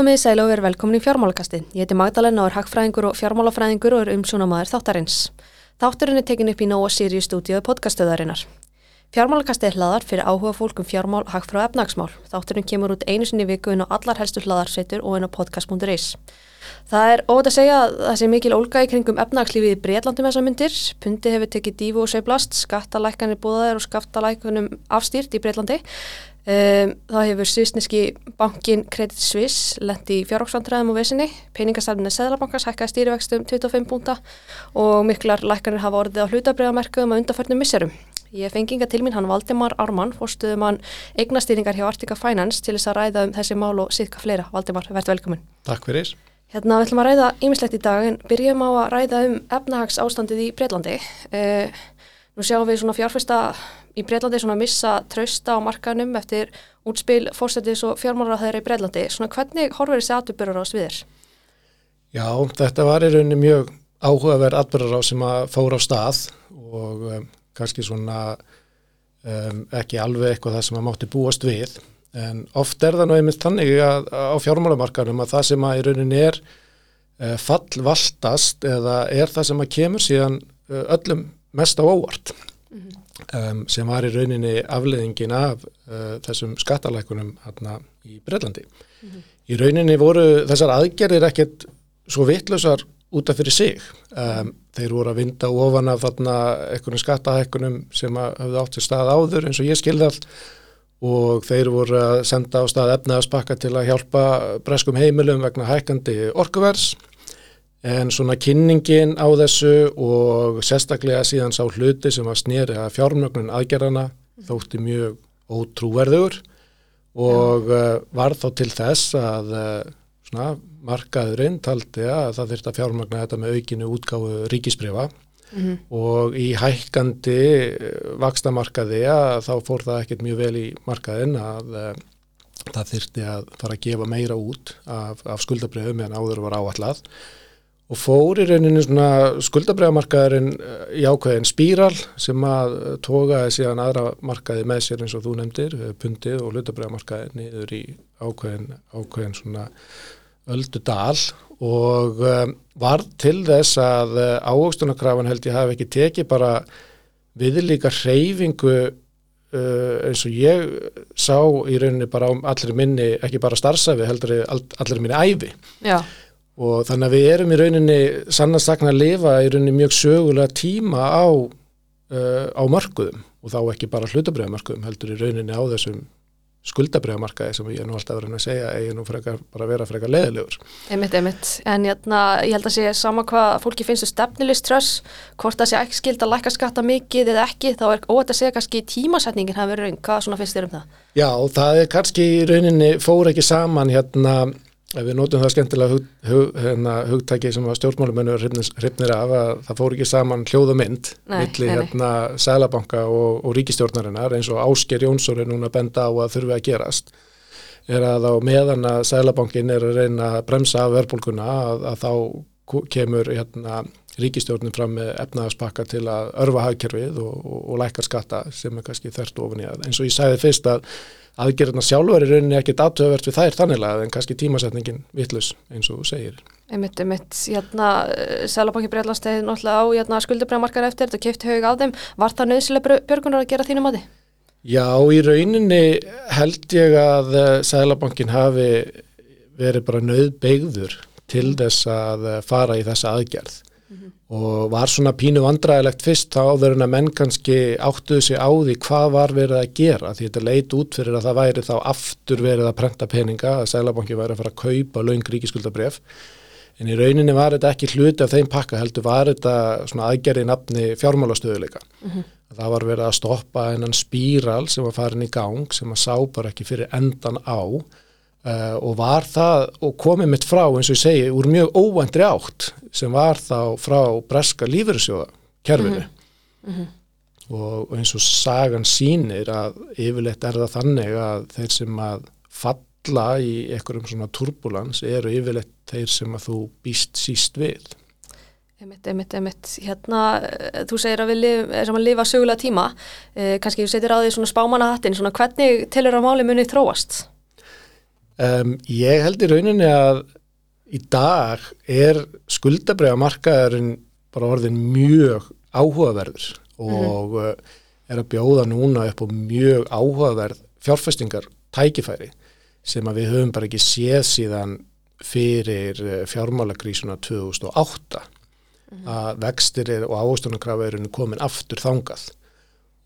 Komið sæl og verið velkomin í fjármálakasti. Ég heiti Magdalena og er hagfræðingur og fjármálafræðingur og er umsjónamaður þáttarins. Þátturinn er tekin upp í Nóa Sirius stúdíu podcastöðarinnar. Fjármálakasti er hlaðar fyrir áhuga fólk um fjármál, hagfræð og efnagsmál. Þátturinn kemur út einu sinni viku inn á allar helstu hlaðarsveitur og inn á podcast.is. Það er óvægt að segja að það sé mikil ólga í kringum efnagslífið í Breitlandum þessar myndir. Pundi hefur tekið dífu og sveiflast, skattalækkanir búðaðir og skattalækkanum afstýrt í Breitlandi. Um, það hefur svisneski bankin Credit Suisse lendi í fjárhóksvandræðum og vesinni. Peningastafninu Seðlabankars hækkaði stýrivextum 25 púnta og miklar lækkanir hafa orðið á hlutabriðamerkuðum að undarförnum misserum. Ég fengi inga til mín hann Valdimar Ármann, fórstuðum hann eignastýringar hjá Artika Finance til þess að ræða um þessi mál og síðka fleira. Valdimar, verðt velkomin. Takk fyrir. Hérna við ætlum að ræða ýmislegt í dag en byrjum á að ræða um efnahags ástandið í Breitlandi. Eh, nú sjáum við svona fjárfesta í Breitlandi svona missa trausta á markanum eftir útspil fórstættis og fjármálar þeirra í Breitlandi. Svona hvernig horfur þessi atbyrjar á sviðir? Já, þetta var í rauninni mjög áhugaverð atbyrjar á sem að fóra á stað og um, kannski svona um, ekki alveg eitthvað það sem að mátti búast við en oft er það nú einmitt þannig að, á fjármálamarkarum að það sem að í rauninni er uh, fallvaldast eða er það sem að kemur síðan uh, öllum mest á óvart mm -hmm. um, sem var í rauninni afleðingin af uh, þessum skattalækunum hérna í Breitlandi. Mm -hmm. Í rauninni voru þessar aðgerðir ekkert svo vittlausar út af fyrir sig. Um, þeir voru að vinda ofan af þarna einhvern skattahækkunum sem hafði átt sér stað áður eins og ég skilði allt og þeir voru að senda á stað efnaðaspakka til að hjálpa breskum heimilum vegna hækandi orkuvers en svona kynningin á þessu og sérstaklega síðan sá hluti sem var snýri að fjármögnun aðgerðana þótti mjög ótrúverður og uh, var þá til þess að uh, svona, markaðurinn taldi að það þurfti að fjármögna þetta með aukinu útgáfu ríkisbrefa mm og í hækkandi eh, vakstamarkaði að þá fór það ekkert mjög vel í markaðin að það þyrti að fara að gefa meira út af, af skuldabröðu meðan áður var áallad og fór í rauninu svona skuldabröðamarkaðurinn eh, í ákveðin spíral sem að tókaði síðan aðra markaði með sér eins og þú nefndir, pundið og hlutabröðamarkaði niður í ákveðin, ákveðin svona öldu dal og um, var til þess að ávöxtunarkrafan held ég hafi ekki tekið bara viðlíka hreyfingu uh, eins og ég sá í rauninni bara á allir minni, ekki bara starfsafi, heldur allir minni æfi. Já. Og þannig að við erum í rauninni sannastakna að lifa í rauninni mjög sögulega tíma á, uh, á markuðum og þá ekki bara hlutabriðamarkuðum heldur í rauninni á þessum skuldabriðamarkaði sem ég er nú alltaf verið að segja eigi nú frekar, bara vera frekar leðilegur Einmitt, einmitt, en jæna, ég held að sé sama hvað fólki finnst um stefnilegströss hvort það sé ekki skild að læka skatta mikið eða ekki, þá er óvægt að segja kannski tímasetningin hafi verið raun, hvað svona finnst þér um það? Já, það er kannski rauninni fór ekki saman hérna Ef við nótum það skemmtilega hug, hug, hérna, hugtæki sem að stjórnmálumennur hrifnir af að það fór ekki saman hljóð og mynd millir hérna Sælabanka og, og ríkistjórnarinnar eins og Ásker Jónsson er núna benda á að þurfi að gerast er að á meðan að Sælabankin er að reyna að bremsa af verðbólkuna að, að þá kemur hérna ríkistjórnin fram með efnaðarspakka til að örfa hagkerfið og, og, og lækar skatta sem er kannski þert ofin í að eins og ég sæði fyrst að aðgerðna sjálfur er rauninni ekkit aðtöðvert við þær þanniglega en kannski tímasetningin vittlus eins og þú segir. Einmitt, einmitt, hérna, Sælabanki Breitlandstegi náttúrulega á hérna, skuldabræðamarkar eftir, þetta kefti haug á þeim, var það nöðsilega björgunar að gera þínum að því? Já, í rauninni held ég að eh, Sælabankin hafi verið bara nöðbeigður til þess að eh, fara í þessa aðgerð og var svona pínu vandræðilegt fyrst þá áður en að menn kannski áttuðu sig á því hvað var verið að gera því þetta leit út fyrir að það væri þá aftur verið að prenta peninga að Sælabanki væri að fara að kaupa laung ríkiskuldabref en í rauninni var þetta ekki hluti af þeim pakka heldur var þetta svona aðgerði nafni fjármálastöðuleika mm -hmm. það var verið að stoppa einan spíral sem var farin í gang sem að sá bara ekki fyrir endan á Uh, og var það og komið mitt frá eins og ég segi úr mjög óvæntri átt sem var þá frá breska lífyrirsjóða kerfinu mm -hmm. og, eins og sagan sínir að yfirleitt er það þannig að þeir sem að falla í einhverjum svona turbulans eru yfirleitt þeir sem að þú býst síst við Emitt, emitt, emitt. Hérna, eh, þú segir að við lif, erum að lifa sögulega tíma, eh, kannski þú setir á því svona spámanahattin, svona hvernig telur að máli munið þróast? Um, ég held í rauninni að í dag er skuldabriða markaðurinn bara orðin mjög áhugaverður og uh, er að bjóða núna upp á mjög áhugaverð fjárfestingar tækifæri sem að við höfum bara ekki séð síðan fyrir uh, fjármálagrísuna 2008 að vextir og ávöxtunarkrafa er komin aftur þangað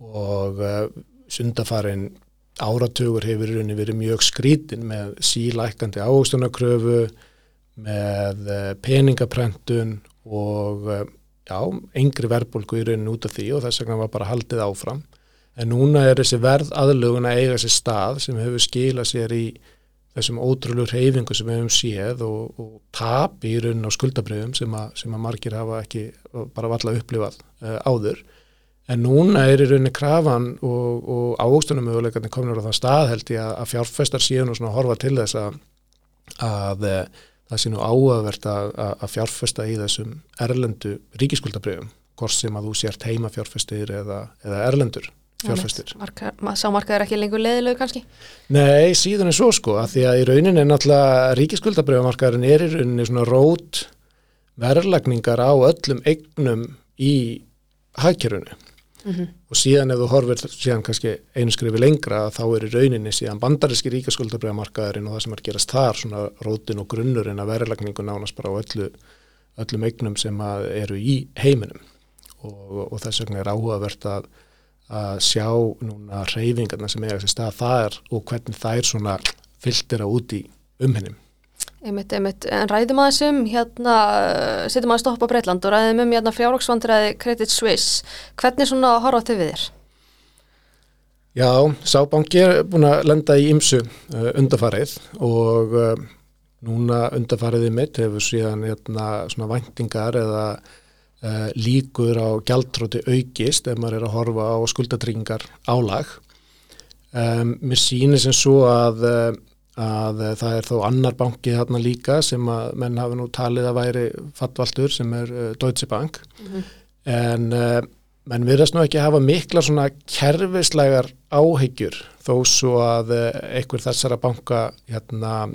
og uh, sundafarin áratugur hefur rauninni verið mjög skrítin með sílækandi ávöxtunarkröfu með uh, peningaprentun og uh, já, engri verðbólgu í rauninni út af því og þess vegna var bara haldið áfram en núna er þessi verð aðlugun að eiga sér stað sem hefur skilað sér í þessum ótrúlu reyfingu sem við hefum séð og, og tap í raunin á skuldabröðum sem, sem að margir hafa ekki bara valla upplifað uh, áður. En núna er í rauninni krafan og, og ágstunum möguleikarnir komin á það stað held ég að, fjárfestar síðan og svona horfa til þess að, að uh, það sé nú áhugavert að, að fjárfesta í þessum erlendu ríkiskuldabröðum, hvort sem að þú sért heima fjárfestir eða, eða erlendur fjárfæstir. Sá markað er ekki lengur leðilegu kannski? Nei, síðan er svo sko að því að í rauninni er náttúrulega ríkiskuldabriðamarkaðurinn er í rauninni svona rót verðlagningar á öllum eignum í hagkerfunu mm -hmm. og síðan ef þú horfir síðan kannski einu skrifi lengra þá er í rauninni síðan bandariski ríkiskuldabriðamarkaðurinn og það sem er gerast þar svona rótin og grunnurinn að verðlagningu nánast bara á öllu, öllum eignum sem eru í heiminum og, og þess vegna er áhugavert að að sjá núna reyfingarna sem eiga sér stað þar og hvernig það er svona fylgdera út í umhennum. Einmitt, einmitt, en ræðum aðeins um hérna, setjum aðeins stoppa Breitland og ræðum um hérna fjárvaksvandræði Credit Suisse, hvernig svona horfa þau við þér? Já, Sábanki er búin að lenda í ymsu uh, undarfarið og uh, núna undarfariðið mitt hefur síðan hérna svona væntingar eða uh, líkur á gjaldtróti aukist ef maður er að horfa á skuldatryggingar álag. Um, mér sýnir sem svo að, eh, að það er þó annar banki þarna líka sem að menn hafi nú talið að væri fattvaltur sem er uh, Deutsche Bank mm -hmm. en uh, menn virðast nú ekki hafa mikla svona kerfislegar áhyggjur þó svo að einhver þessara banka hérna,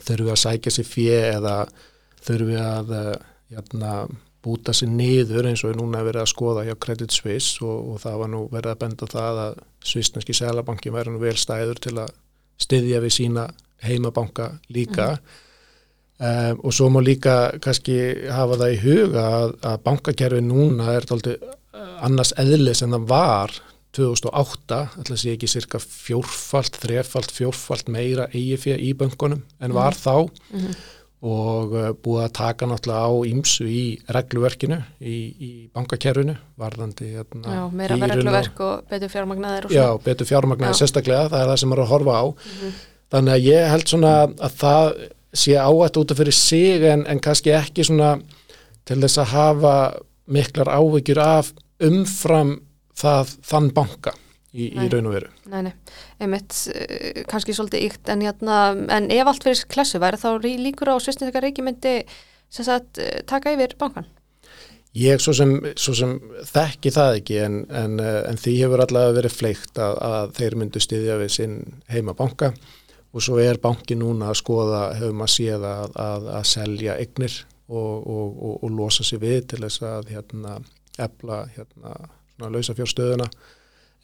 þurfi að sækja sér fjö eða þurfi að hérna, búta sér niður eins og er núna verið að skoða hjá Credit Suisse og, og það var nú verið að benda það að Svissneski Sælabanki væri nú vel stæður til að styðja við sína heimabanka líka mm. um, og svo má líka kannski hafa það í huga að, að bankakerfi núna er tólti eh, annars eðlis en það var 2008, alltaf sé ekki cirka fjórfalt, þrefalt, fjórfalt meira EIF í bankunum en var mm. þá mm -hmm og uh, búið að taka náttúrulega á ímsu í regluverkinu í, í bankakerfinu varðandi hérna, Já, meira regluverk og betur fjármagnaðir Já, betur fjármagnaðir sérstaklega, það er það sem er að horfa á. Mm -hmm. þannig að ég held svona að það sé áætt út af fyrir sig en, en kannski ekki svona til þess að hafa miklar áhyggjur af umfram það þann banka í, í raun og veru. Nei, nei, einmitt uh, kannski svolítið ykt en, hérna, en ef allt fyrir klassu væri þá líkur á svistinska reykjumyndi sem sagt uh, taka yfir bankan? Ég svo sem, svo sem þekki það ekki en, en, uh, en því hefur allavega verið fleikt að, að þeir myndu styðja við sinn heima banka og svo er banki núna að skoða, hefur maður séð að, að, að selja eignir og, og, og, og losa sér við til þess að hérna, efla hérna, lausa fjórstöðuna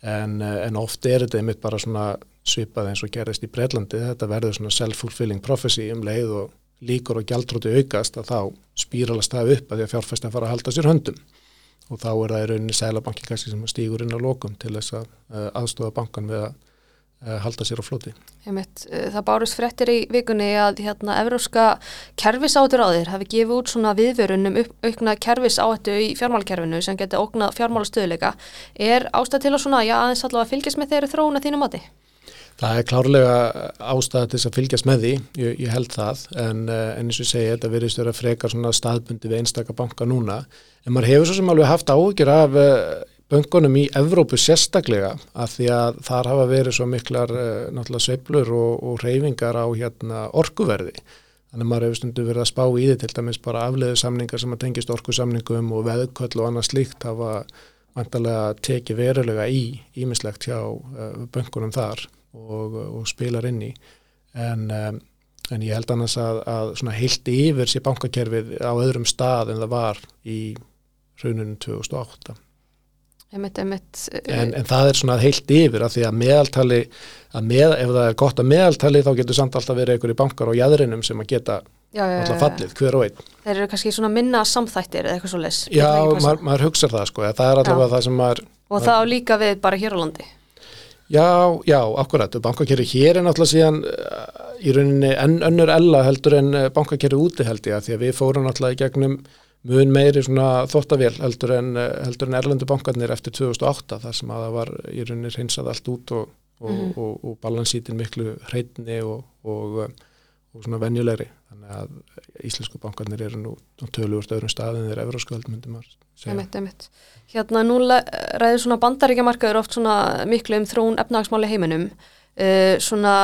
en, eh, en oft er þetta einmitt bara svona svipað eins og gerist í Breitlandi þetta verður svona self-fulfilling prophecy um leið og líkur og gjaldróti aukast að þá spýralast það upp að því að fjárfæstin fara að halda sér höndum. Og þá er það í rauninni sælabanki kannski sem stýgur inn á lokum til þess að uh, aðstofa bankan við að halda sér á floti. Einmitt, það bárust frettir í vikunni að hérna evróska kerfisátur á þér hafi gefið út svona viðvörunum aukna kerfisáhættu í fjármálakerfinu sem getur ógnað fjármálastöðuleika. Er ástæð til að svona, já aðeins allavega fylgjast með þeirri þróuna þínu mati? Það er klárlega ástæða til þess að fylgjast með því, ég, ég held það, en, eh, en eins og segi, þetta verðist vera frekar svona staðbundi við einstakka banka núna, en maður hefur svo sem alveg haft áhugjur af böngunum í Evrópu sérstaklega að því að þar hafa verið svo miklar uh, sveiblur og, og reyfingar á hérna, orkuverði. Þannig að maður hefur stundu verið að spá í því til dæmis bara afleiðu samningar sem að tengist orkusamningum og veðköll og annað slíkt hafa vantarlega tekið verulega í ímislegt hjá uh, böngunum þar og, og spilar inn í en, um, en ég held annars að, að svona heilt yfir sér bankakerfið á öðrum stað en það var í rauninu 2008 Einmitt, einmitt, en, en það er svona heilt yfir að því að meðaltali að með, ef það er gott að meðaltali þá getur samt alltaf verið einhverju bankar á jæðrinum sem að geta já, alltaf fallið, hver og einn. Þeir eru kannski svona minna samþættir eða eitthvað svo les Já, maður, maður hugsa það sko, það er allavega það sem maður Og það á líka við bara hér á landi. Já, já, akkurat, bankakerri hér er náttúrulega síðan uh, í rauninni enn önnur ella heldur en bankakerri úti held ég að því að við fórum náttúrulega í gegnum mun meiri svona þóttavél heldur en, heldur en erlendu bankarnir eftir 2008 þar sem að það var í rauninni hreinsað allt út og, og, mm -hmm. og, og balansítin miklu hreitni og svona venjulegri þannig að íslensku bankarnir eru nú tölur öðrum staðin þegar euróskvöld myndi maður segja. Emitt, emitt. Hérna nú ræður svona bandaríkjamarkaður oft svona miklu um þrún efnagsmáli heiminum uh, svona,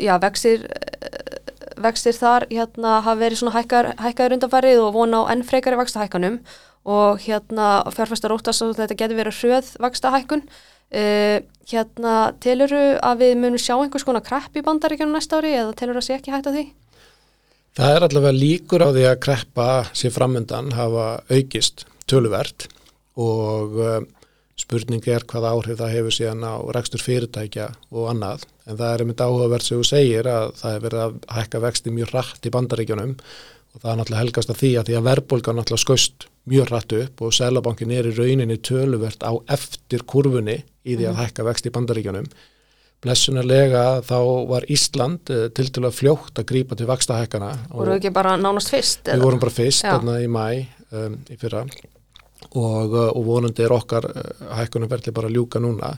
já, vexir vextir þar hérna hafa verið svona hækkar, hækkaður undanfarið og vona á enn frekari vakstahækkanum og hérna fjárfæstar óttast að þetta getur verið hröð vakstahækkun uh, hérna teluru að við munum sjá einhvers konar krepp í bandaríkjunum næsta ári eða teluru að sé ekki hægt að því? Það er allavega líkur á því að kreppa sér framöndan hafa aukist töluvert. Og uh, spurning er hvað áhrif það hefur síðan á rekstur fyrirtækja og annað en það er einmitt áhugavert sem þú segir að það hefur verið að hækka vexti mjög rætt í bandaríkjunum og það er náttúrulega helgast að því að því að verðbólgan náttúrulega skust mjög rætt upp og Sælabankin er í rauninni töluvert á eftir kurfunni í því að mhm. hækka vexti í bandaríkjunum blessunarlega þá var Ísland til til að fljótt að grípa til vakstahækana. Voru ekki bara nánast fyrst? Við vorum bara fyrst, þarna í mæ um, í fyrra og, uh, og vonandi er okkar uh, hækkunum verðli bara ljúka núna.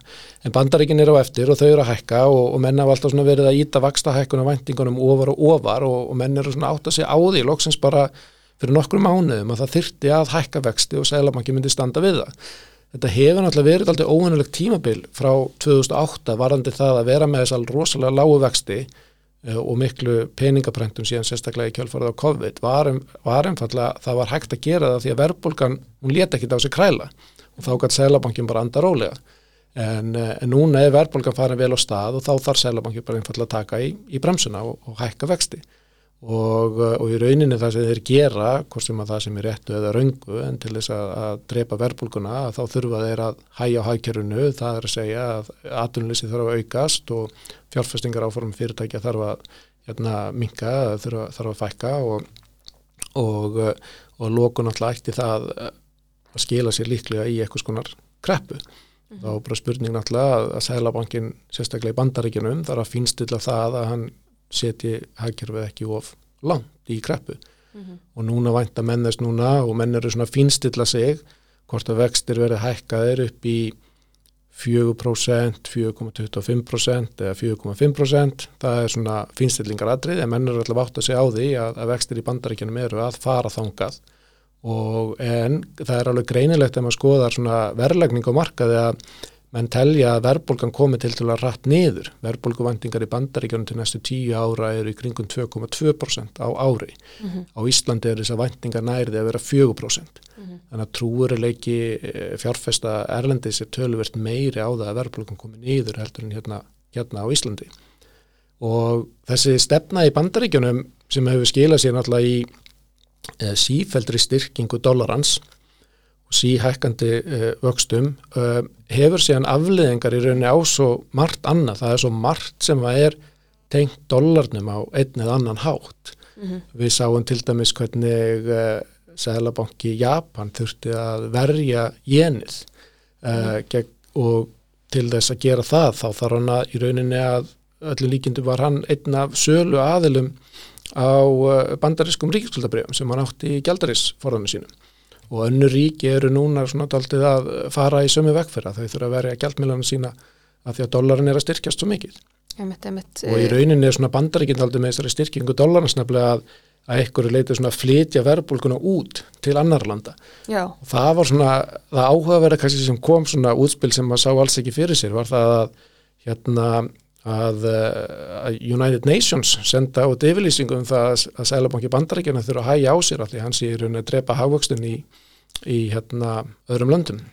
En bandaríkin er á eftir og þau eru að hækka og, og menn hafa alltaf verið að íta vaksta hækkunum væntingunum ofar og ofar og, og menn eru átt að segja á því loksins bara fyrir nokkru mánuðum að það þyrti að hækka vexti og seglamanki myndi standa við það. Þetta hefur náttúrulega verið alltaf óhennilegt tímabil frá 2008 varandi það að vera með þess að rosalega lágu vexti Eh, og miklu peningaprentum síðan sérstaklega í kjálfarið á COVID var, var einfallega, það var hægt að gera það því að verðbólgan, hún leta ekki á sig kræla. Og þá gæti Sælabankin bara anda rólega. En, eh, en núna er verðbólgan farin vel á stað og þá þarf Sælabankin bara einfallega að taka í, í bremsuna og, og hækka vexti og, eh, og í rauninni það sem þeir gera, hvort sem að það sem er réttu eða raungu en til þess að, að drepa verðbólguna þá þurfa þeir að hæja á hækjörunu, það er að segja að atvinnlýsi þarf að aukast og fjárfestingar áform fyrirtækja þarf að hérna, minka, þarf, þarf að fækka og, og, og lókun alltaf ætti það að skila sér líklega í eitthvað skonar kreppu. -hmm. Þá er bara spurning náttúrulega að, að Sælabankin, sérstaklega í bandaríkinum, þarf að finstilla það að hann setji hagkerfið ekki of langt í kreppu. Mm -hmm. og núna vænta mennast núna og menn eru svona finstilla sig hvort að vextir verið hækkaðir upp í 4%, 4,25% eða 4,5% það er svona finstillingar aðrið en menn eru alltaf átt að segja á því að, að vextir í bandaríkjunum eru að fara þangað. Og en það er alveg greinilegt ef maður skoðar svona verðlægning á markaði að menn telja að verðbólgan komi til til að rætt niður. Verðbólguvendingar í bandaríkjörnum til næstu tíu ára eru í kringum 2,2% á ári. Mm -hmm. Á Íslandi er þess að vendingar nærið að vera 4%. Mm -hmm. Þannig að trúurileiki eh, fjárfesta Erlendis er töluvert meiri á það að verðbólgan komi niður heldur en hérna, hérna á Íslandi. Og þessi stefna í bandaríkjörnum sem hefur skilað sér náttúrulega í e, sífældri styrkingu dollarans síhækkandi uh, vöxtum uh, hefur síðan afliðingar í rauninni á svo margt annað, það er svo margt sem að er tengt dollarnum á einn eða annan hátt. Mm -hmm. Við sáum til dæmis hvernig uh, eh, Sælabanki Japan þurfti að verja jenið mm -hmm. og til þess að gera það þá þarf hann að í rauninni að öllu líkindu var hann einn af sölu aðilum á bandariskum ríkiskuldabrjöfum sem hann átti í gjaldarisforðanum sínum og önnu ríki eru núna svona daldið að fara í sömu vegfyrra þau þurfa að verja gældmilana sína að því að dollarin er að styrkjast svo mikið einmitt, einmitt, og í rauninni er svona bandaríkinn daldið með þessari styrkingu dollarins nefnilega að, að einhverju leitið svona flytja verbulguna út til annar landa Já. og það var svona, það áhugaverða kannski sem kom svona útspil sem maður sá alls ekki fyrir sér var það að hérna að, að United Nations senda út yfirlýsingum um það að Sælabanki bandaríkjana þurfa að hægja á sér allir hans í rauninni að drepa hafvöxtun í, í hérna öðrum löndum.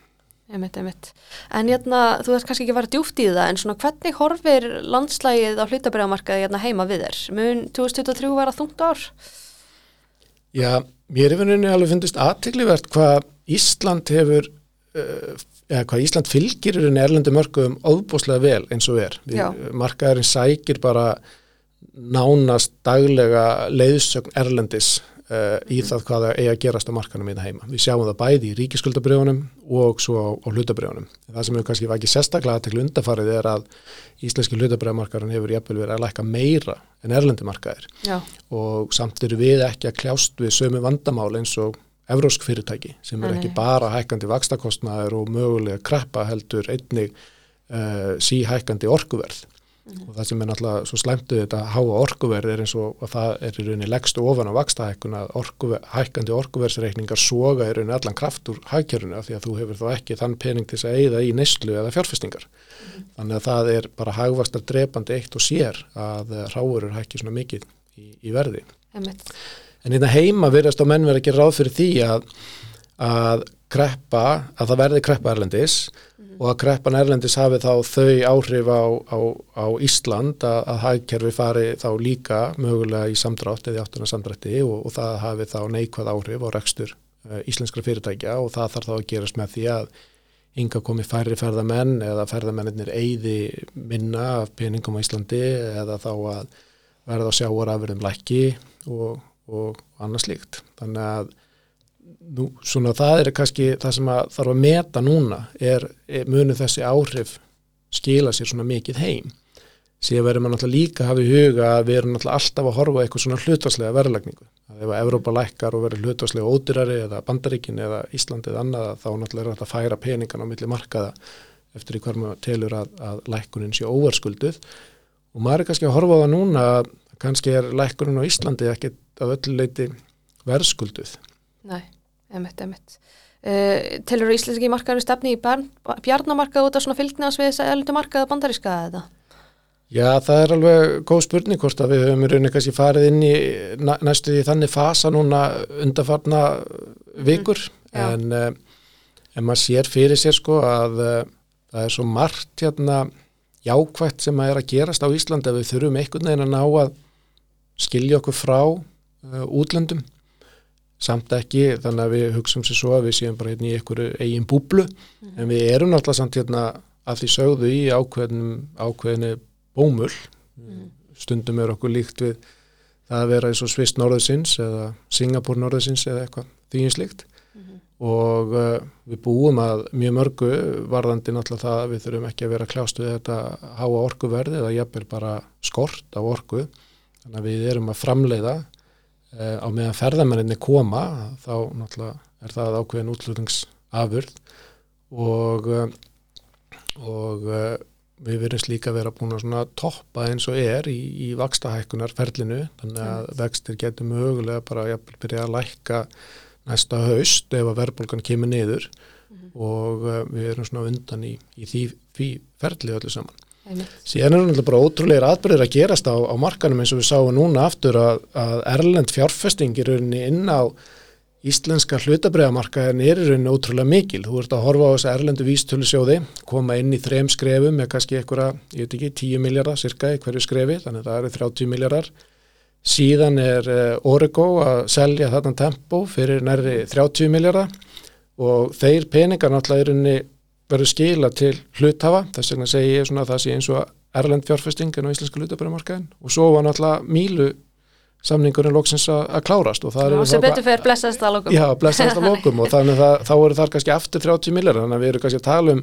Einmitt, einmitt. En hérna, þú veist kannski ekki að vera djúft í það, en svona hvernig horfir landslægið á hlutabriðamarkaði hérna heima við þér? Mun 2023 vera þungt ár? Já, mér er finnunni alveg fundist aðteglivert hvað Ísland hefur, uh, eða hvað Ísland fylgir í erlendu mörgum óbúslega vel eins og er. Við, markaðurinn sækir bara nánast daglega leiðsögn erlendis uh, í það hvað það eigi að gerast á markanum í það heima. Við sjáum það bæði í ríkiskuldabriðunum og svo á, á hlutabriðunum. Það sem hefur kannski ekki sérstaklega aðtekli undarfarið er að íslenski hlutabriðamarkarinn hefur jafnvel verið að lækka meira en erlendi markaðir Já, og samt eru við ekki að kljást við sömu vandamál eins og evrósk fyrirtæki sem er Nei, ekki nei. bara hækkandi vakstakostnaður og mögulega kreppa heldur einnig uh, síhækkandi orkuverð. Og það sem er náttúrulega svo slæmtu þetta háa orkuverð er eins og að það er í rauninni leggstu ofan á vakstahækkun að orkuver, hækkandi orkuverðsreikningar soga í rauninni allan kraft úr hækjöruna því að þú hefur þá ekki þann pening til þess að eigða í neyslu eða fjárfestingar. Þannig að það er bara hagvastar drepandi eitt og sér að eh, ráurur hækki svona mikið í, í verði. Einmitt. En hérna heima virðast á menn verið gera ráð fyrir því að, að kreppa, að það verði kreppa erlendis og að kreppan erlendis hafi þá þau áhrif á, á, á Ísland að, að hagkerfi fari þá líka mögulega í samdrátt eða í áttuna samdrætti og, og það hafi þá neikvað áhrif á rekstur uh, íslenskra fyrirtækja og það þarf þá að gerast með því að hinga komi færri ferðamenn eða ferðamennir eyði minna af peningum á Íslandi eða þá að verða á sjáarafurðum lækki og, og annað slíkt. Þannig að nú, svona það er kannski það sem að þarf að meta núna er, er munu þessi áhrif skila sér svona mikið heim. Síðan verður maður náttúrulega líka að hafa í huga að við erum náttúrulega alltaf að horfa eitthvað svona hlutvarslega verðlagningu. Að ef að Evrópa lækkar og verður hlutvarslega ódýrari eða Bandaríkin eða Íslandi eða annað þá náttúrulega er þetta að færa peningan á milli markaða eftir í hver maður telur að, að lækkunin sé óverskulduð og maður er kannski að horfa á það núna að kannski er lækkunin á Íslandi ekkit af öllu leiti verðskulduð. Nei, einmitt, einmitt. Uh, Telur íslenski markaðinu stefni í bjarnamarkað út af svona fylgnas við þess að eldu markaða bandaríska eða? Já, það er alveg góð spurning hvort að við höfum í rauninni kannski farið inn í næ- næstu í þannig fasa núna undarfarna vikur já. en uh, en maður sér fyrir sér sko að uh, það er svo margt hérna jákvætt sem að er að gerast á Íslandi að við þurfum einhvern veginn að ná að skilja okkur frá uh, útlöndum. Samt ekki þannig að við hugsum sér svo að við séum bara hérna í einhverju eigin búblu. En við erum náttúrulega samt hérna að því sögðu í ákveðnum ákveðinu bómul. Stundum er okkur líkt við það að vera eins og Sviss norðusins eða Singapur norðusins eða eitthvað því eins líkt. Og uh, við búum að mjög mörgu varðandi náttúrulega það að við þurfum ekki að vera að kljást við þetta háa orkuverði eða jafnvel bara skort á orku þannig að við erum að framleiða uh, á meðan ferðamenninni koma þá náttúrulega er það ákveðin útlutningsafurð og uh, og uh, við verðum líka að vera búin að toppa eins og er í, í vakstahækkunar ferlinu þannig að vextir getur mögulega bara jafnvel byrja að lækka næsta haust ef að verðbólgan kemur niður. Og uh, við erum svona undan í, í því, því ferli öllu saman. Síðan er náttúrulega bara ótrúleir atbyrðir að gerast á, á markanum eins og við sáum núna aftur að, að erlend fjárfesting er inn á íslenska hlutabræðamarkaðin er í rauninni ótrúlega mikil. Þú ert að horfa á þessa erlendu vístölu sjóði, koma inn í þrem skrefum með kannski einhverja, ég veit ekki, 10 miljardar cirka í hverju skrefi, þannig að það eru 30 miljardar. Síðan er uh, Origo að selja þarna tempo fyrir nærri 30 miljardar og þeir peningar náttúrulega í rauninni verður skila til hluthafa, þess vegna segi ég svona að það sé eins og erlend fjárfesting en á íslenska hlutabræðamarkaðin og svo var náttúrulega mílu samningurinn loksins að klárast og það eru sem betur fyrir blessaðist að lókum. Já, blessast að lokum og þannig að þá eru þar kannski aftur 30 miljardar, þannig að við erum kannski að tala um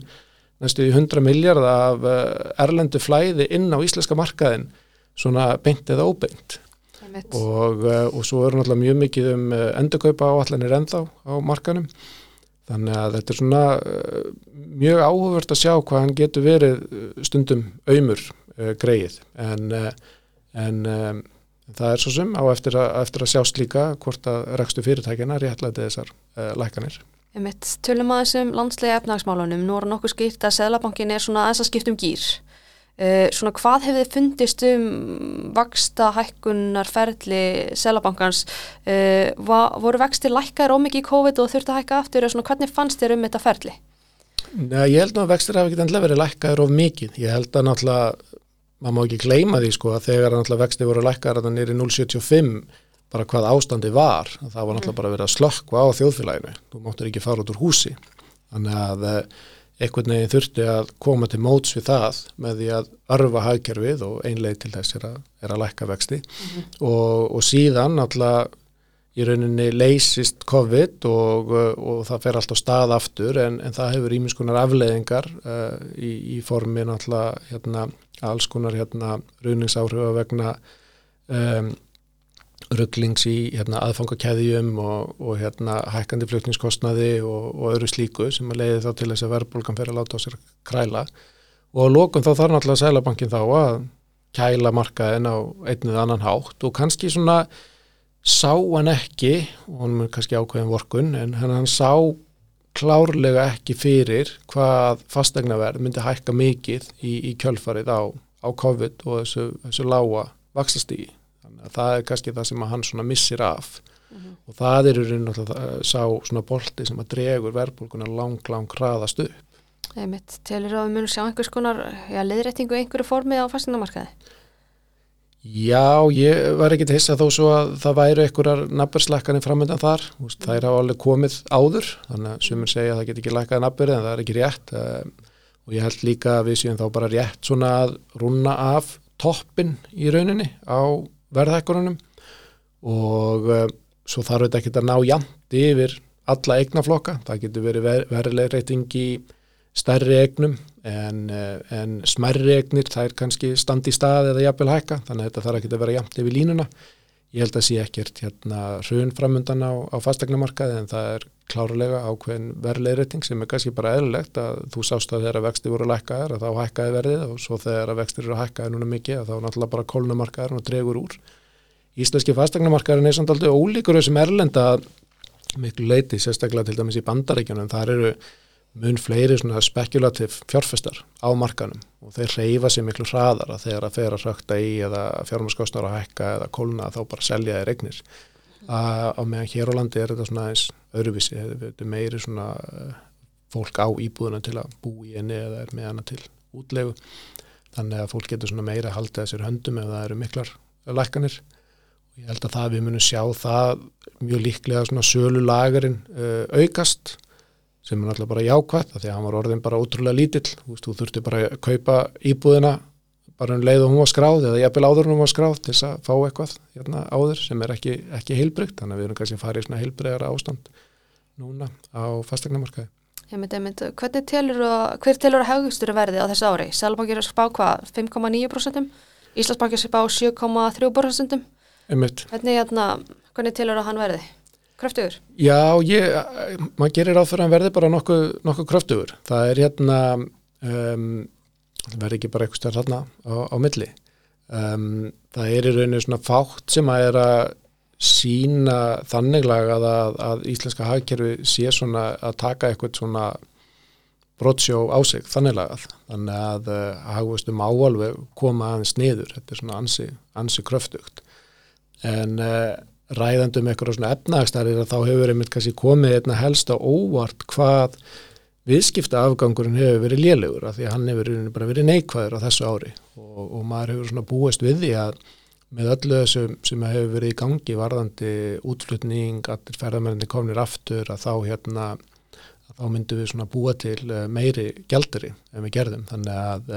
næstu í 100 miljardar af uh, erlendu flæði inn á íslenska markaðin svona beint eða óbeint. Og, uh, og svo eru náttúrulega mjög mikið um uh, endurkaupa áallanir ennþá á markanum þannig að þetta er svona uh, mjög áhugavert að sjá hvað hann getur verið uh, stundum auðmur uh, greið en, en það er svo sem á eftir að, eftir að sjást líka hvort að rekstu fyrirtækina réttlæti þessar lækanir. Einmitt. Tölum aðeins um landslega efnagsmálunum. Nú er nokkuð skipt að Seðlabankin er svona aðeins að skipta um gýr. Uh, svona hvað hefði fundist um vaksta hækkunar ferli Seðlabankans? Uh, va, voru vextir lækkaðir ómikið í COVID og þurfti að hækka aftur og svona hvernig fannst þér um þetta ferli? Nei, ég held að vextir hafa ekki endilega verið lækkaður of mikið. Ég held að náttúrulega, maður má ekki gleyma því sko að þegar náttúrulega vextir voru lækkaður að það nýri 0,75 bara hvað ástandi var, það var náttúrulega bara verið að slökkva á þjóðfélaginu. Þú máttur ekki fara út úr húsi. Þannig að eh, einhvern veginn þurfti að koma til móts við það með því að örfa hagkerfið og einlega til þess er að, er að lækka vexti Mhm. og, og síðan náttúrulega í rauninni leysist COVID og, og það fer alltaf stað aftur en, en það hefur íminskunar afleðingar uh, í, í formi náttúrulega hérna, alls konar hérna, ruðningsáhrifa vegna um, rugglings í hérna, aðfangakæðjum og, og hérna, hækkandi flutningskostnaði og, og öðru slíku sem að leiði þá til þess að verðbólgan fer að láta á sér kræla og að lókun þá þarf náttúrulega Sælabankin þá að kæla markaðin á einnið annan hátt og kannski svona sá hann ekki og hann er kannski ákveðin vorkun en hann, sá klárlega ekki fyrir hvað fastegnaverð myndi hækka mikið í, í kjölfarið á, á COVID og þessu, þessu lága vaxastígi. Þannig að það er kannski það sem hann svona missir af og það er í raun og það sá svona bolti sem að dregur verðbólkuna lang, lang hraðast upp. Einmitt, telur að við munum sjá einhvers konar já, liðrættingu í einhverju formi á fastinamarkaði? Já, ég var ekkit hissa þó svo að það væri einhverjar nabberslækkanir framöndan þar, Þú veist, þær hafa alveg komið áður, þannig að sumir segja að það get ekki lækkað nabberi en það er ekki rétt um, og ég held líka að við séum þá bara rétt svona að rúna af toppin í rauninni á verðhækkurunum og um, svo þarf þetta ekki að ná jæmt yfir alla eignaflokka, það getur verið ver verileg reyting í stærri eignum en, eh, en smerri eignir það er kannski standi í stað eða jafnvel hækka þannig að þetta þarf ekki að vera jafnt yfir línuna ég held að sé ekkert hérna hrun framundan á, á fastegnamarkaði en það er klárlega ákveðin verðleirreiting sem er kannski bara eðlilegt að þú sást að þegar vexti voru lækkaðar að þá hækkaði verðið og svo þegar vextir eru hækkaði núna mikið að þá náttúrulega bara kólnumarkaðar og dregur úr. Íslenski fastegnamarkaðar er samt aldrei ólíkur þessum erlenda miklu leiti, sérstaklega til dæmis í bandaríkjunum. Þar eru mun fleiri svona spekulativ fjárfestar á markanum og þeir reyfa sér miklu hraðar að þegar að þeir að rökta í eða fjármaskostnar að hækka eða kólna þá bara selja þeir eignir. Á meðan hér á landi er þetta svona eins öðruvísi, þetta er meiri svona eh, fólk á íbúðuna til að bú í henni eða er með hana til útlegu. Þannig að fólk getur svona meira að sér höndum ef það eru miklar lækkanir. Og ég held að það við munum sjá það mjög líklega svona sölu lagarinn uh, aukast sem er náttúrulega bara jákvæmt því að hann var orðin bara ótrúlega lítill þú, veist, þú þurfti bara að kaupa íbúðina bara um leið og hún var skráð eða jafnvel áður hún var skráð til þess að fá eitthvað hérna, áður sem er ekki, ekki heilbrygt þannig að við erum kannski að fara í svona heilbreyðara ástand núna á myndi, ég myndi, hvernig telur að, hver telur að haugustur verði á þessu ári? Sælabankir er spá hvað, 5,9%? Íslandsbankir spá 7,3%? Einmitt. Hvernig, hérna, hvernig telur að hann verði? Kröftugur? Já, ég, maður gerir ráð fyrir að verði bara nokkuð, nokkuð kröftugur. Það er hérna, um, það verði ekki bara eitthvað stærn hérna á, á milli. Um, það er í rauninu svona fátt sem að er að sína þanniglega að, að, að íslenska hagkerfi sé svona að taka eitthvað svona brotsjó á sig þanniglega. Þannig að uh, hagvöstum áalveg koma aðeins niður. Þetta er svona ansi, ansi kröftugt. En uh, ræðandum eitthvað svona efnagstarir að þá hefur einmitt kannski komið einna helst á óvart hvað viðskipta afgangurinn hefur verið lélegur af því að hann hefur bara verið neikvæður á þessu ári. Og, og maður hefur svona búist við því að með öllu þessu sem hefur verið í gangi varðandi útflutning, allir ferðarmenni komnir aftur að þá hérna að þá myndum við svona búa til meiri gjaldari en við gerðum. Þannig að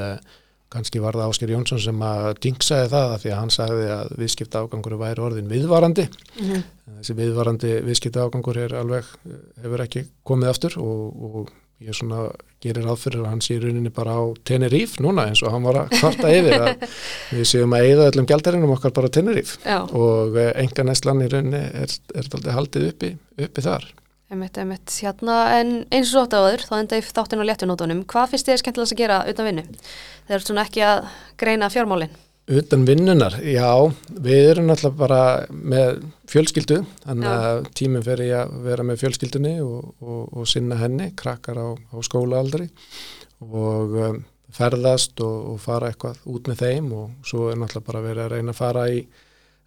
kannski var það Ásker Jónsson sem að dingsaði það að því að hann sagði að viðskipta ágangur væri orðin viðvarandi. Mm -hmm. þessi viðvarandi viðskipta ágangur er alveg, hefur ekki komið aftur og, og ég svona gerir áfyrir að hann sé rauninni bara á Teneríf núna eins og hann var að kvarta yfir að við séum að eigða öllum gældarinum okkar bara Teneríf og enga næslan í rauninni er, er aldrei haldið uppi, uppi þar einmitt, einmitt. Hérna, en eins og þátt á öður, þá enda ég þáttinn á léttunótonum. Hvað finnst þið skemmtilegast að gera utan vinnu? Þeir eru svona ekki að greina fjármálinn. Utan vinnunar, já, við erum náttúrulega bara með fjölskyldu, þannig að tíminn fer í að vera með fjölskyldunni og, og, og sinna henni, krakkar á, á skólaaldri og um, ferðast og, og fara eitthvað út með þeim og svo er náttúrulega bara verið að reyna að fara í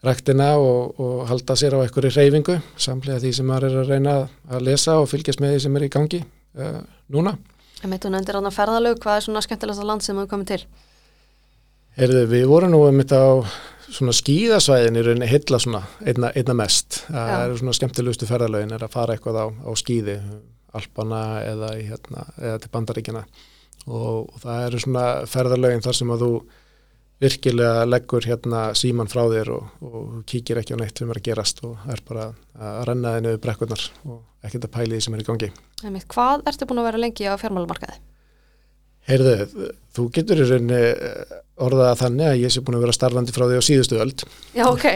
ræktina og, og halda sér á einhverju reyfingu, samlega því sem maður er að reyna að lesa og fylgjast með því sem er í gangi uh, núna Ég meit, þú nefndir þarna ferðalög, hvað er svona skemmtilegasta land sem þú komið til? Heyrðu, við vorum nú um þetta á svona skíðasvæðin í rauninni heilla svona einna, einna mest. Það Já. eru svona skemmtilegustu ferðalögin er að fara eitthvað á, á skíði, Alpana eða, í, hérna, eða til Bandaríkjana og, og það eru svona ferðalögin þar sem að þú virkilega leggur hérna síman frá þér og, og kíkir ekki á neitt sem er að gerast og er bara að renna niður brekkurnar og ekkert að pæli því sem er í gangi. Meit, hvað ertu búin að vera lengi á fjármálamarkaði? Heyrðu, þú getur í rauninni eh, orðað þannig að ég sé búin að vera starfandi frá því á síðustu öld. Já, ok.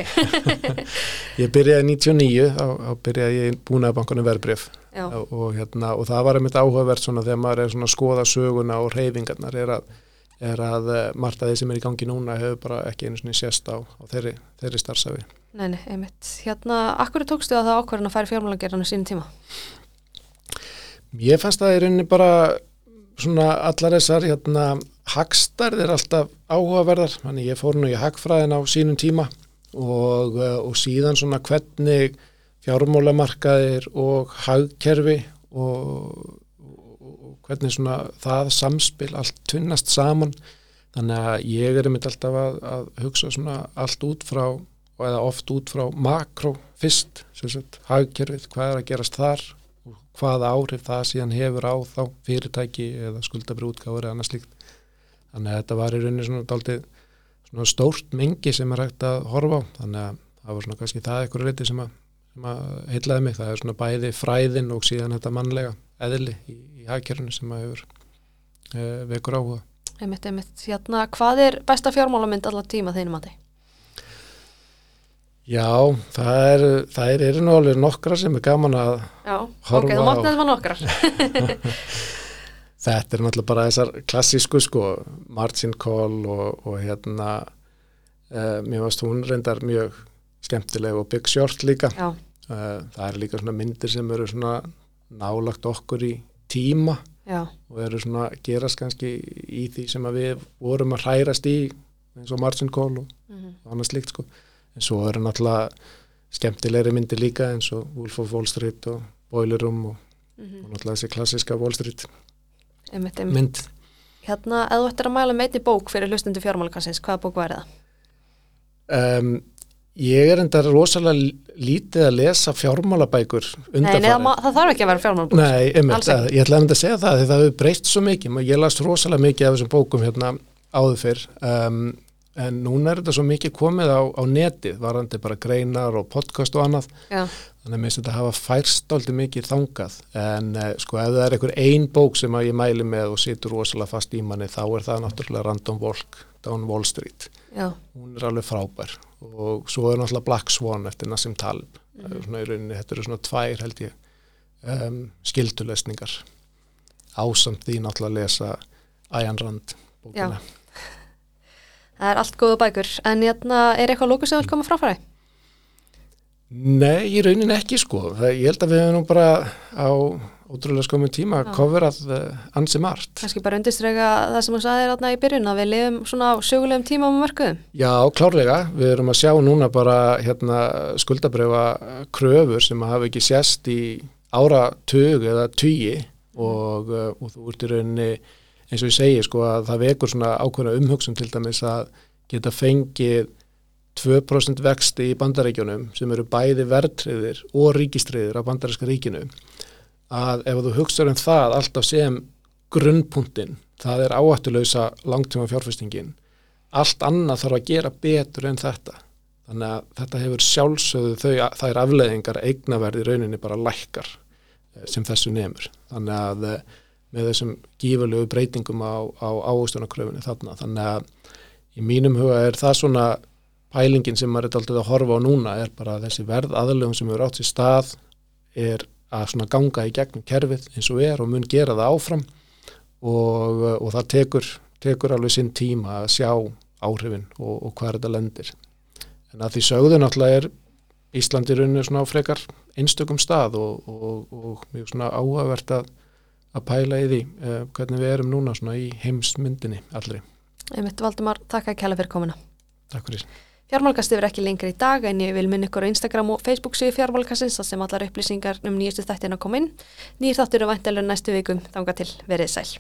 Ég byrjaði 99, þá, byrjaði ég í búnaðabankunum verbrif Já, og, og, hérna, og það var einmitt áhugavert svona þegar maður er svona að skoða söguna og reyfingarnar er að, er að eh, margt af því sem er í gangi núna hefur bara ekki einu svona sést á, á þeirri, þeirri starfsafi. nei, nei, meit. Hérna, akkur tókstu að það ákvarðan að færa fjármálagerðinu sínum tíma? Ég fannst það í rauninni bara svona allar þessar hérna hagstærð er alltaf áhugaverðar þannig ég fór nú í hagfræðin á sínum tíma og, eh, og síðan svona hvernig fjármálamarkaðir og hagkerfi og hvernig svona það samspil allt tunnast saman þannig að ég er einmitt alltaf að, að hugsa svona allt út frá eða oft út frá makró fyrst, sem sagt, hagkerfið, hvað er að gerast þar og hvaða áhrif það síðan hefur á þá fyrirtæki eða skuldabri útgáfur eða annað slíkt. Þannig að þetta var í rauninni svona daldið svona stórt mengi sem er hægt að horfa á. Þannig að það var svona kannski það eitthvað reyti sem að, sem að heitlaði mig. Það er svona bæði fræðin og síðan þetta mannlega eðli í, í hagkerfinu sem að hefur e, vekur áhuga. Ég meit. Hérna, hvað er besta fjármálamynd allar tíma þeinum að þið? Já, það er, það er, nú alveg nokkra sem er gaman að Já, Horfa ok, þú á- mátt nefna nokkrar. Þetta er náttúrulega bara þessar klassísku sko, margin call og, og hérna uh, mér varst hún reyndar mjög skemmtileg og Big Short líka Já, það eru líka svona myndir sem eru svona nálagt okkur í tíma já, og eru svona gerast kannski í því sem við vorum að hrærast í eins og margin call og mhm, annað slíkt sko en svo eru náttúrulega skemmtilegri myndir líka eins og Wolf of Wall Street og Boiler Room og, mhm. og náttúrulega þessi klassíska Wall Street ég meit. mynd Hérna, ef þú ættir að mæla í bók fyrir hlustundu fjármálakassins, hvaða bók væri það? Um, ég er enda rosalega lí- lítið að lesa fjármálabækur Nei, nei, má- það þarf ekki að vera fjármálabók. Nei, einmitt, að, ég ætla að að segja það því það hefur breyst svo mikið, ég las rosalega mikið af þessum bókum hérna áður fyrr um, en núna er þetta svo mikið komið á, á netið, varandi bara greinar og podcast og annað, Já, þannig að mér finnst þetta hafa færst aldrei mikið þangað, en uh, sko ef það er einhver ein bók sem að ég mæli með og situr rosalega fast í manni, þá er það náttúrulega Random Walk Down Wall Street. Já, hún er alveg frábær og svo er náttúrulega Black Swan eftir Nassim Talib mm. svona í rauninni, þetta eru svona tvær held ég um, skildulesningar ásamt því náttúrulega að lesa Ayan Rand bókina. það er allt góða bækur. En hérna, er eitthvað lókus sem vil koma fráfæri? Nei, í rauninni ekki sko það, ég held að við hefum nú bara á ótrúlega skomum tíma Já. coverað uh, ansi margt. Kannski bara undirstrega það sem þú sagðir þarna í byrjun að við lifum svona á sögulegum tíma á mörkuðum. Já, klárlega, við erum að sjá núna bara hérna skuldabreyfa kröfur sem hafa ekki sést í áratug eða tugi og, uh, og þú ert í rauninni eins og ég segi sko að það vekur svona ákveðna umhugsun til dæmis að geta fengið 2% vexti í bandaríkjunum sem eru bæði verðtriðir og ríkistriðir á bandaríska ríkinu að ef þú hugsaður um það alltaf sem grunnpunktinn, það er áættulösa langtíma fjárfestingin allt annað þarf að gera betur en þetta. Þannig að þetta hefur sjálfsögðu þau, þær afleðingar eignaverði rauninni bara lækkar eh, sem þessu nemur. Þannig að eh, með þessum gífurlegu breytingum á, á áhugstunarkröfunni þarna. Þannig að í mínum huga er það svona pælingin sem maður er aldrei að horfa á núna er bara þessi verð aðlöfum sem hefur átt sér stað er að svona ganga í gegnum kerfið eins og er og mun gera það áfram og, og það tekur, tekur alveg sinn tíma að sjá áhrifin og, og hvað þetta lendir. En að því sögðu náttúrulega er Íslandi rauninu svona á frekar einstökum stað og, og, og mjög svona áhugavert að, að pæla í því eh, hvernig við erum núna svona í heimsmyndinni allri. Ég mitt Valdimar, takk að kæla fyrir komuna. Takk fyrir. Fjármálkasti verður ekki lengur í dag en ég vil minna ykkur á Instagram og Facebook síðu fjármálkastins sem allar upplýsingar um nýjustu þættina kom inn. Nýjir þáttur eru væntilega næstu vikum, þanga til verið sæl.